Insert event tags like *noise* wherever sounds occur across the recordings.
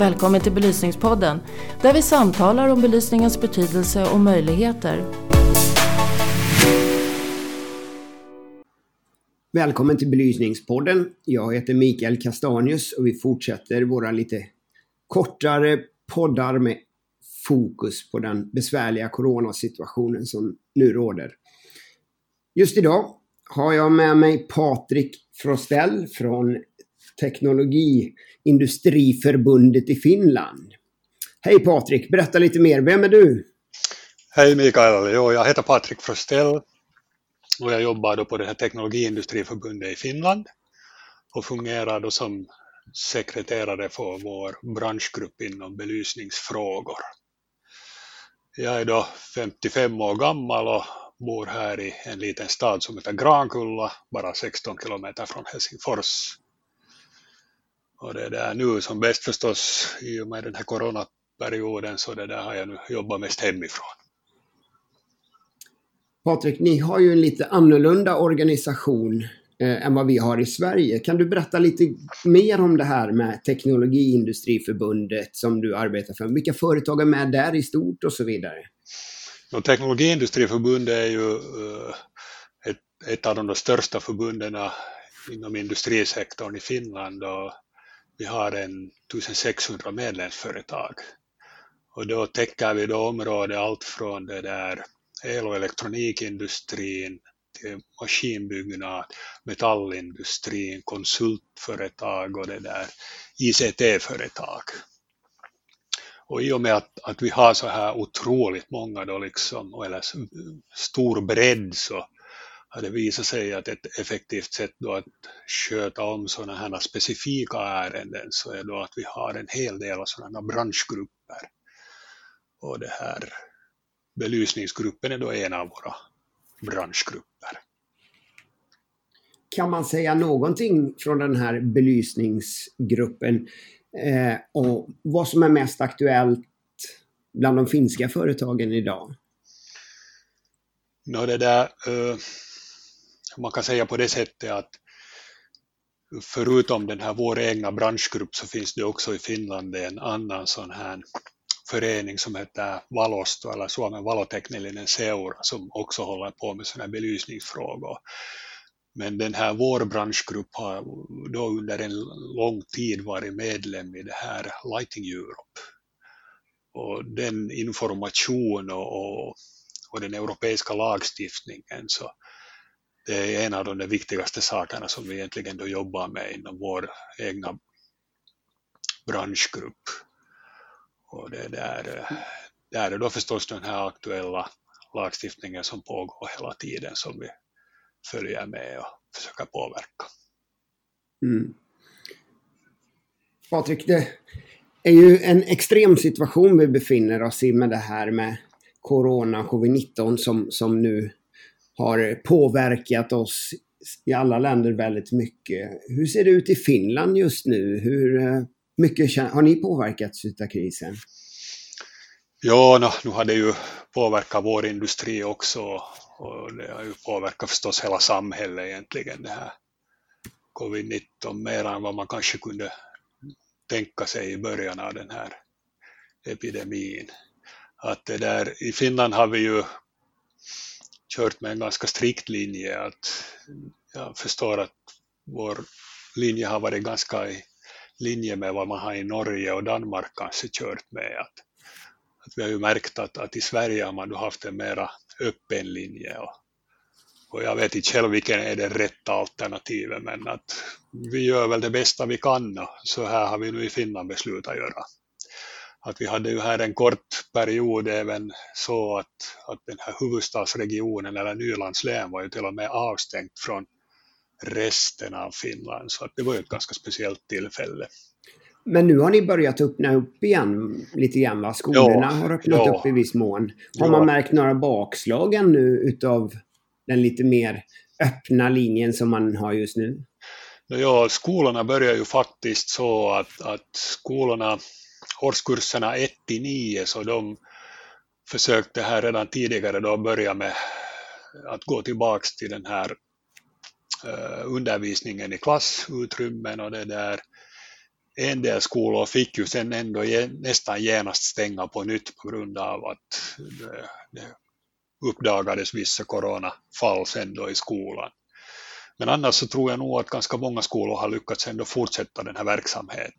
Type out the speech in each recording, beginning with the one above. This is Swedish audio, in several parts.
Välkommen till Belysningspodden där vi samtalar om belysningens betydelse och möjligheter. Välkommen till Belysningspodden. Jag heter Mikael Kastanius och vi fortsätter våra lite kortare poddar med fokus på den besvärliga coronasituationen som nu råder. Just idag har jag med mig Patrik Frostell från Teknologiindustriförbundet i Finland. Hej Patrik, berätta lite mer. Vem är du? Hej Mikael, jo, jag heter Patrik Frostell och jag jobbar då på det här Teknologiindustriförbundet i Finland och fungerar då som sekreterare för vår branschgrupp inom belysningsfrågor. Jag är då 55 år gammal och bor här i en liten stad som heter Grankulla, bara 16 kilometer från Helsingfors. Och det är nu som bäst förstås i och med den här coronaperioden så det där har jag nu jobbat mest hemifrån. Patrik, ni har ju en lite annorlunda organisation eh, än vad vi har i Sverige. Kan du berätta lite mer om det här med Teknologiindustriförbundet som du arbetar för? Vilka företag är med där i stort och så vidare? Och Teknologiindustriförbundet är ju uh, ett, ett, av de största förbunden inom industrisektorn i Finland och vi har en 1600 medlemsföretag. Och då täcker vi då området allt från det där el och elektronikindustrin till maskinbyggnad, metallindustrin, konsultföretag och det där ICT-företag. Och i och med att, att vi har så här otroligt många då liksom, eller stor bredd så har det visat sig att ett effektivt sätt då att sköta om sådana här specifika ärenden så är då att vi har en hel del av sådana branschgrupper. Och det här belysningsgruppen är då en av våra branschgrupper. Kan man säga någonting från den här belysningsgruppen eh, och vad som är mest aktuellt bland de finska företagen idag? No, det där, uh, man kan säga på det sättet att förutom den här vår egna branschgrupp så finns det också i Finland en annan sån här förening som heter Valosto eller Suomen valoteknillinen seura som också håller på med sådana belysningsfrågor. Men den här vår branschgrupp har då under en lång tid varit medlem i det här Lighting Europe. Och den information och, och, och den europeiska lagstiftningen så det är en av de viktigaste sakerna som vi egentligen då jobbar med inom vår egna branschgrupp. Och det där, där är då förstås den här aktuella lagstiftningen som pågår hela tiden som vi följer med och försöker påverka. Mm. Patrik, det är ju en extrem situation vi befinner oss i med det här med Corona, covid-19 som, som nu har påverkat oss i alla länder väldigt mycket. Hur ser det ut i Finland just nu? Hur eh, mycket har ni påverkats av krisen? Ja, no, nu har det ju påverkat vår industri också och det har ju påverkat förstås hela samhället egentligen det här covid-19 mer än vad man kanske kunde tänka sig i början av den här epidemin. Att det där, I Finland har vi ju kört med en ganska strikt linje. Att jag förstår att vår linje har varit ganska i linje med vad man har i Norge och Danmark kanske kört med. Att, att vi har ju märkt att, att i Sverige har man då haft en mera öppen linje. Och, och jag vet inte själv vilken är det rätta alternativet men att vi gör väl det bästa vi kan och så här har vi nu i Finland beslutat göra att vi hade ju här en kort period även så att, att den här huvudstadsregionen eller Nylands län var ju till och med avstängt från resten av Finland så att det var ju ett ganska speciellt tillfälle. Men nu har ni börjat öppna upp igen lite grann va? Skolorna ja, har öppnat ja, upp i viss mån. Har ja. man märkt några bakslag ännu utav den lite mer öppna linjen som man har just nu? Ja, skolorna börjar ju faktiskt så att, att skolorna årskurserna 1 till 9 så de försökte här redan tidigare då börja med att gå tillbaks till den här uh, undervisningen i klassutrymmen och det där en del skolor fick ju sen ändå nästan genast stänga på nytt på grund av att det, det uppdagades vissa coronafall sen då i skolan. Men annars så tror jag nog att ganska många skolor har lyckats ändå fortsätta den här verksamheten.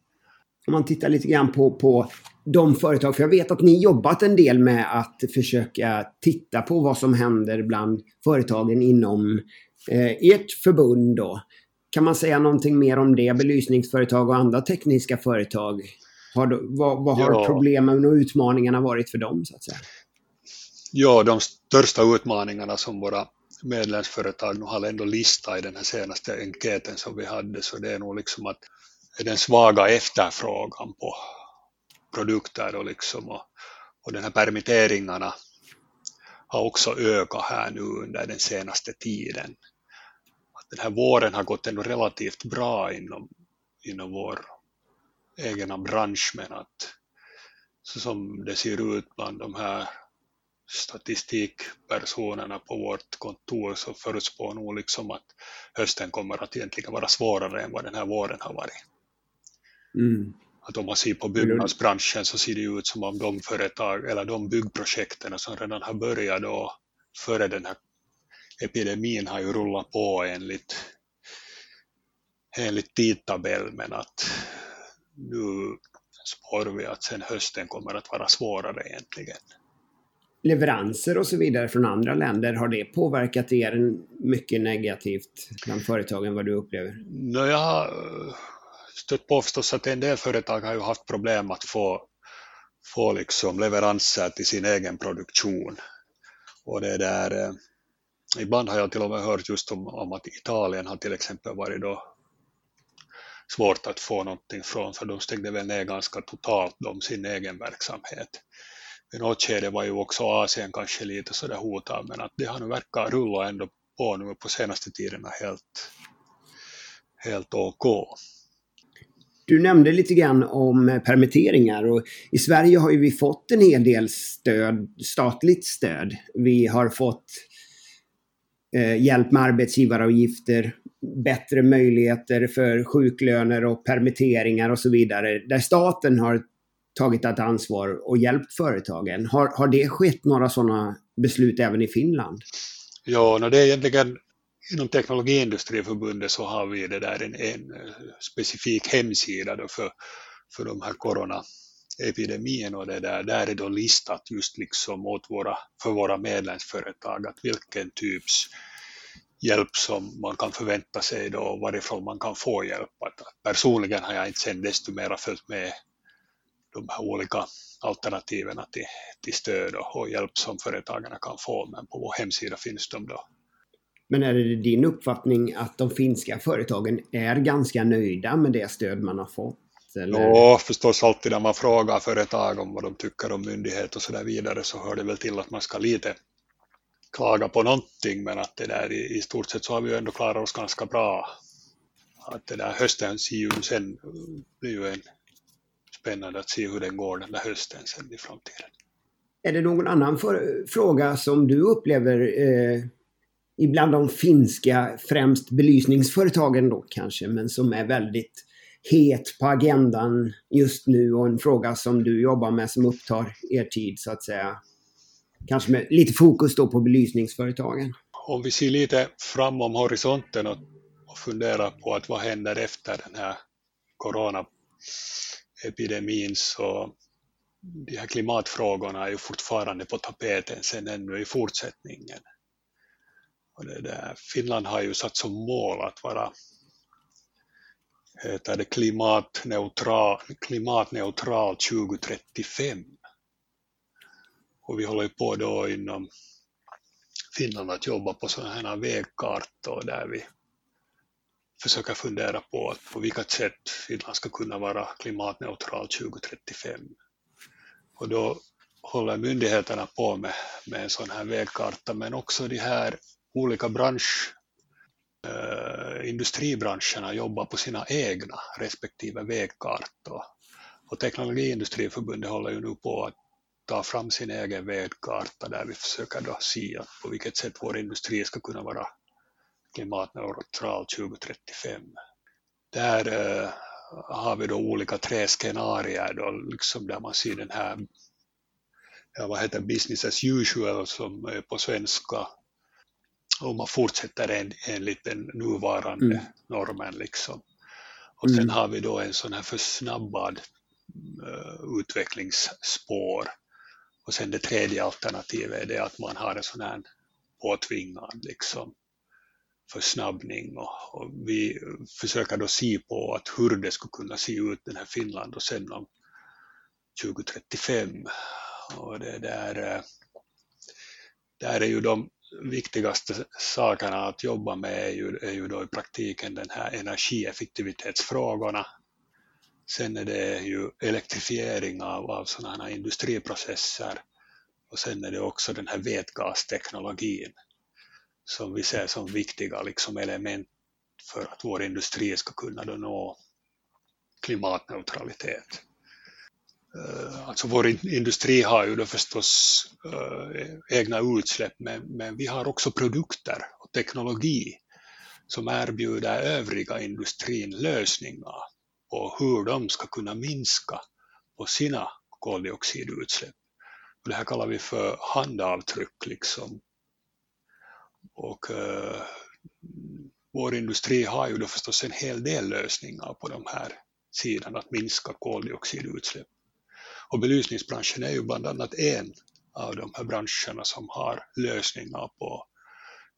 Om man tittar lite grann på, på de företag, för jag vet att ni jobbat en del med att försöka titta på vad som händer bland företagen inom eh, ert förbund då. Kan man säga någonting mer om det? Belysningsföretag och andra tekniska företag. Har, vad, vad har ja. problemen och utmaningarna varit för dem så att säga? Ja, de största utmaningarna som våra medlemsföretag nu har ändå listat i den här senaste enkäten som vi hade så det är nog liksom att den svaga efterfrågan på produkter och liksom och, och den här permitteringarna har också ökat här nu under den senaste tiden. Att den här våren har gått ändå relativt bra inom, inom vår egna bransch men att så som det ser ut bland de här statistikpersonerna på vårt kontor så förutspår nog liksom att hösten kommer att egentligen vara svårare än vad den här våren har varit. Mm. Att om man ser på byggnadsbranschen så ser det ut som om de företag eller de byggprojekten som redan har börjat då före den här epidemin har ju rullat på enligt, enligt tidtabell men att nu spår vi att sen hösten kommer att vara svårare egentligen leveranser och så vidare från andra länder, har det påverkat er mycket negativt bland företagen vad du upplever? No, jag stött på förstås att en del företag har ju haft problem att få, få liksom leveranser till sin egen produktion. Och det där, eh, ibland har jag till och med hört just om, om att Italien har till exempel varit då svårt att få någonting från för de stängde väl ner ganska totalt om sin egen verksamhet i något skede var ju också Asien kanske lite sådär hotad men att det har nu verkat rulla ändå på nu på senaste tiden helt, helt OK. Du nämnde lite grann om eh, permitteringar och i Sverige har ju vi fått en hel del stöd, statligt stöd. Vi har fått eh, hjälp med arbetsgivaravgifter, bättre möjligheter för sjuklöner och permitteringar och så vidare. Där staten har tagit ett ansvar och hjälpt företagen. Har, har det skett några sådana beslut även i Finland? Ja, no, det är egentligen inom Teknologiindustriförbundet så har vi det där en, en specifik hemsida då för, för de här coronaepidemin och det där, där är då listat just liksom åt våra, för våra medlemsföretag att vilken typs hjälp som man kan förvänta sig då varifrån man kan få hjälp. Att personligen har jag inte sen desto mera följt med de här olika alternativen till, till stöd och hjälp som företagarna kan få. Men på vår hemsida finns de då. Men är det din uppfattning att de finska företagen är ganska nöjda med det stöd man har fått? Eller? Ja, förstås alltid när man frågar företag om vad de tycker om myndighet och så där vidare så hör det väl till att man ska lite klaga på någonting men att det där i, i stort sett så har vi ju ändå klarat oss ganska bra. Att det där hösten ser ju sen blir ju en spännande att se hur den går den där hösten sen i framtiden. Är det någon annan för, fråga som du upplever eh, ibland de finska, främst belysningsföretagen då kanske, men som är väldigt het på agendan just nu och en fråga som du jobbar med som upptar er tid så att säga. Kanske med lite fokus då på belysningsföretagen. Om vi ser lite framom horisonten och, och funderar på att vad händer efter den här coronaepidemin så de här klimatfrågorna är ju fortfarande på tapeten sen ännu i fortsättningen. Och det där, Finland har ju satt som mål att vara heter det klimatneutral, klimatneutral 2035. Och vi håller ju på då inom Finland att jobba på sådana här vägkartor där vi försöka fundera på att på vilket sätt Finland ska kunna vara klimatneutralt 2035. Och då håller myndigheterna på med, med en sån här vägkarta men också de här olika bransch, eh, industribranscherna jobbar på sina egna respektive vägkartor. Och Teknologiindustriförbundet håller ju nu på att ta fram sin egen vägkarta där vi försöker då se på vilket sätt vår industri ska kunna vara klimatneutral 2035. Där eh, har vi då olika tre scenarier då, liksom där man ser den här, ja, vad heter business as usual som är på svenska, och man fortsätter en, enligt den nuvarande mm. normen liksom. Och sen mm. har vi då en sån här försnabbad uh, utvecklingsspår. Och sen det tredje alternativet är det att man har en sån här påtvingad liksom försnabbning och, och, vi försöker då se på att hur det skulle kunna se ut den här Finland och sen om 2035. Och det där, eh, där är ju de viktigaste sakerna att jobba med är ju, är ju då i praktiken den här energieffektivitetsfrågorna. Sen är det ju elektrifiering av, av sådana här industriprocesser och sen är det också den här vätgasteknologin som vi ser som viktiga liksom element för att vår industri ska kunna då nå klimatneutralitet. Eh, alltså vår industri har ju då förstås eh, egna utsläpp men, vi har också produkter och teknologi som erbjuder övriga industrin lösningar på hur de ska kunna minska på sina koldioxidutsläpp. Och det här kallar vi för handavtryck liksom. Och eh, vår industri har ju då förstås en hel del lösningar på de här sidan att minska koldioxidutsläpp. Och belysningsbranschen är ju bland annat en av de här branscherna som har lösningar på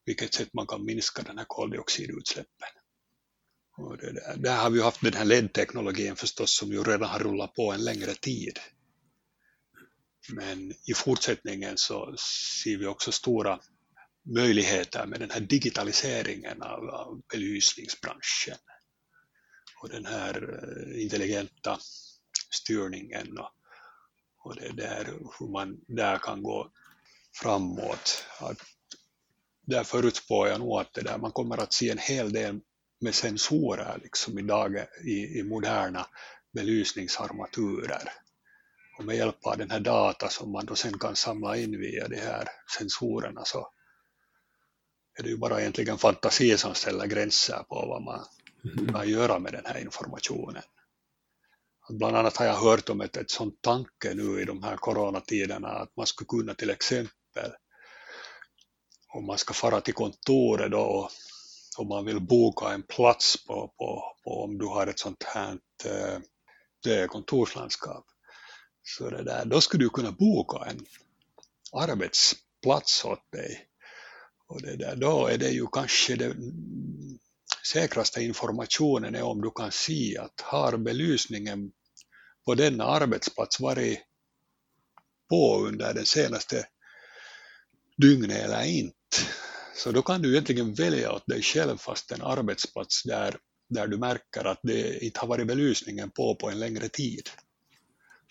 vilket sätt man kan minska den här koldioxidutsläppen. Och det där. där har vi haft den här LED-teknologin förstås som ju redan har rullat på en längre tid. Men i fortsättningen så ser vi också stora möjligheter med den här digitaliseringen av, av belysningsbranschen och den här eh, intelligenta styrningen och och det där hur man där kan gå framåt. Att där förutspår jag nog att det där, man kommer att se en hel del med sensorer liksom idag i, i moderna belysningsarmaturer. Och med hjälp av den här data som man då sen kan samla in via de här sensorerna så är det ju bara egentligen fantasi som ställer gränser på vad man mm. kan göra med den här informationen. Bland annat har jag hört om ett, ett sånt tanke nu i de här coronatiderna att man skulle kunna till exempel om man ska fara till kontoret då om man vill boka en plats på, på, på om du har ett sånt här äh, kontorslandskap så det där, då skulle du kunna boka en arbetsplats åt dig. Och det där, då är det ju kanske det säkraste informationen är om du kan se att har belysningen på denna arbetsplats varit på under det senaste dygnet eller inte. Så då kan du egentligen välja åt dig själv fast en arbetsplats där, där du märker att det inte har varit belysningen på på en längre tid.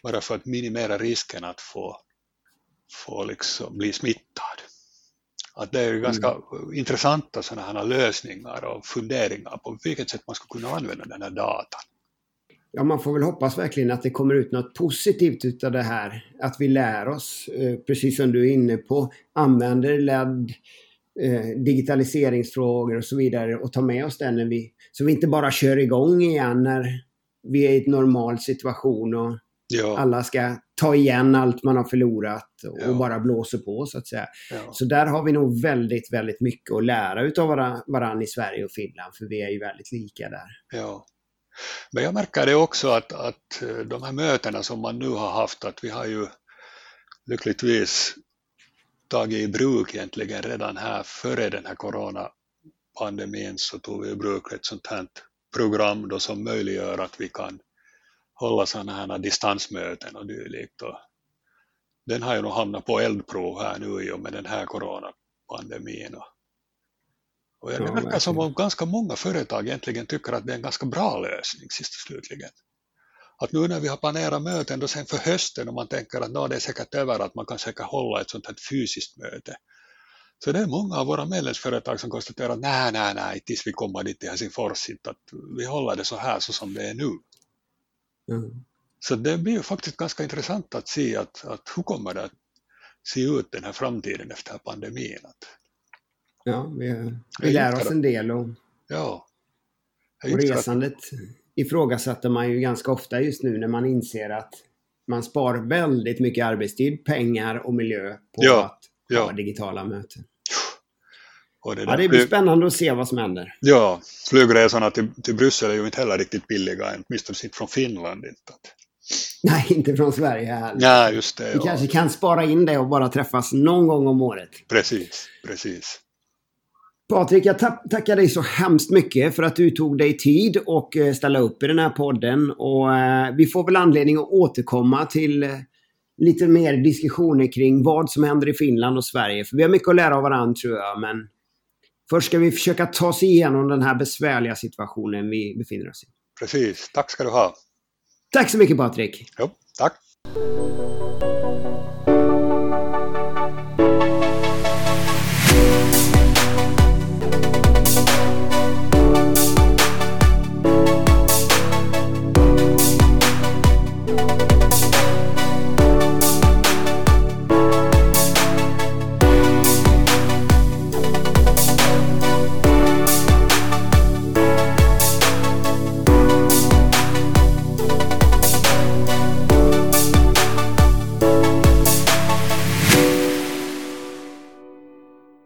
Bara för att minimera risken att få, få liksom bli smittad. Att det är ganska mm. intressanta sådana här lösningar och funderingar på vilket sätt man ska kunna använda den här datan. Ja, man får väl hoppas verkligen att det kommer ut något positivt utav det här. Att vi lär oss, eh, precis som du är inne på, använder LED, eh, digitaliseringsfrågor och så vidare och tar med oss den när vi, så vi inte bara kör igång igen när vi är i en normal situation och Ja. Alla ska ta igen allt man har förlorat och, ja. bara blåser på så att säga. Ja. Så där har vi nog väldigt, väldigt mycket att lära utav varandra i Sverige och Finland för vi är ju väldigt lika där. Ja. Men jag märker det också att, att de här mötena som man nu har haft, att vi har ju lyckligtvis tagit i bruk egentligen redan här före den här coronapandemin så tog vi i bruk ett sånt här program då som möjliggör att vi kan hålla sådana här distansmöten och dylikt. Och den har ju nog hamnat på eldprov här nu i och med den här coronapandemin. Och det verkar som om ganska många företag egentligen tycker att det är en ganska bra lösning sist och slutligen. Att nu när vi har planerat möten då sen för hösten och man tänker att det är säkert över att man kan säkert hålla ett sånt här fysiskt möte. Så det är många av våra medlemsföretag som konstaterar att nej, nej, nej, tills vi kommer dit till Helsingfors, att vi håller det så här så som det är nu. Mm. Så det blir ju faktiskt ganska intressant att se att, att hur kommer det att se ut den här framtiden efter pandemin. Att, ja, vi, vi lär oss en del och, ja, och resandet ifrågasätter man ju ganska ofta just nu när man inser att man sparar väldigt mycket arbetstid, pengar och miljö på Ja, att ja. ha digitala möten. Det, Ja, det blir spännande att se vad som händer. Ja, flygresorna till, till Bryssel är ju inte heller riktigt billiga, åtminstone inte från Finland. Inte. *laughs* Nej, inte från Sverige här. Nej, just det. Vi Ja. kanske kan spara in det och bara träffas någon gång om året. Precis, precis. Patrik, jag tack- tackar dig så hemskt mycket för att du tog dig tid och eh, ställa upp i den här podden. Och eh, vi får väl anledning att återkomma till eh, lite mer diskussioner kring vad som händer i Finland och Sverige. För vi har mycket att lära av varandra tror jag, men först ska vi försöka ta oss igenom den här besvärliga situationen vi befinner oss i. Precis. Tack ska du ha. Tack så mycket Patrik! Jo, tack.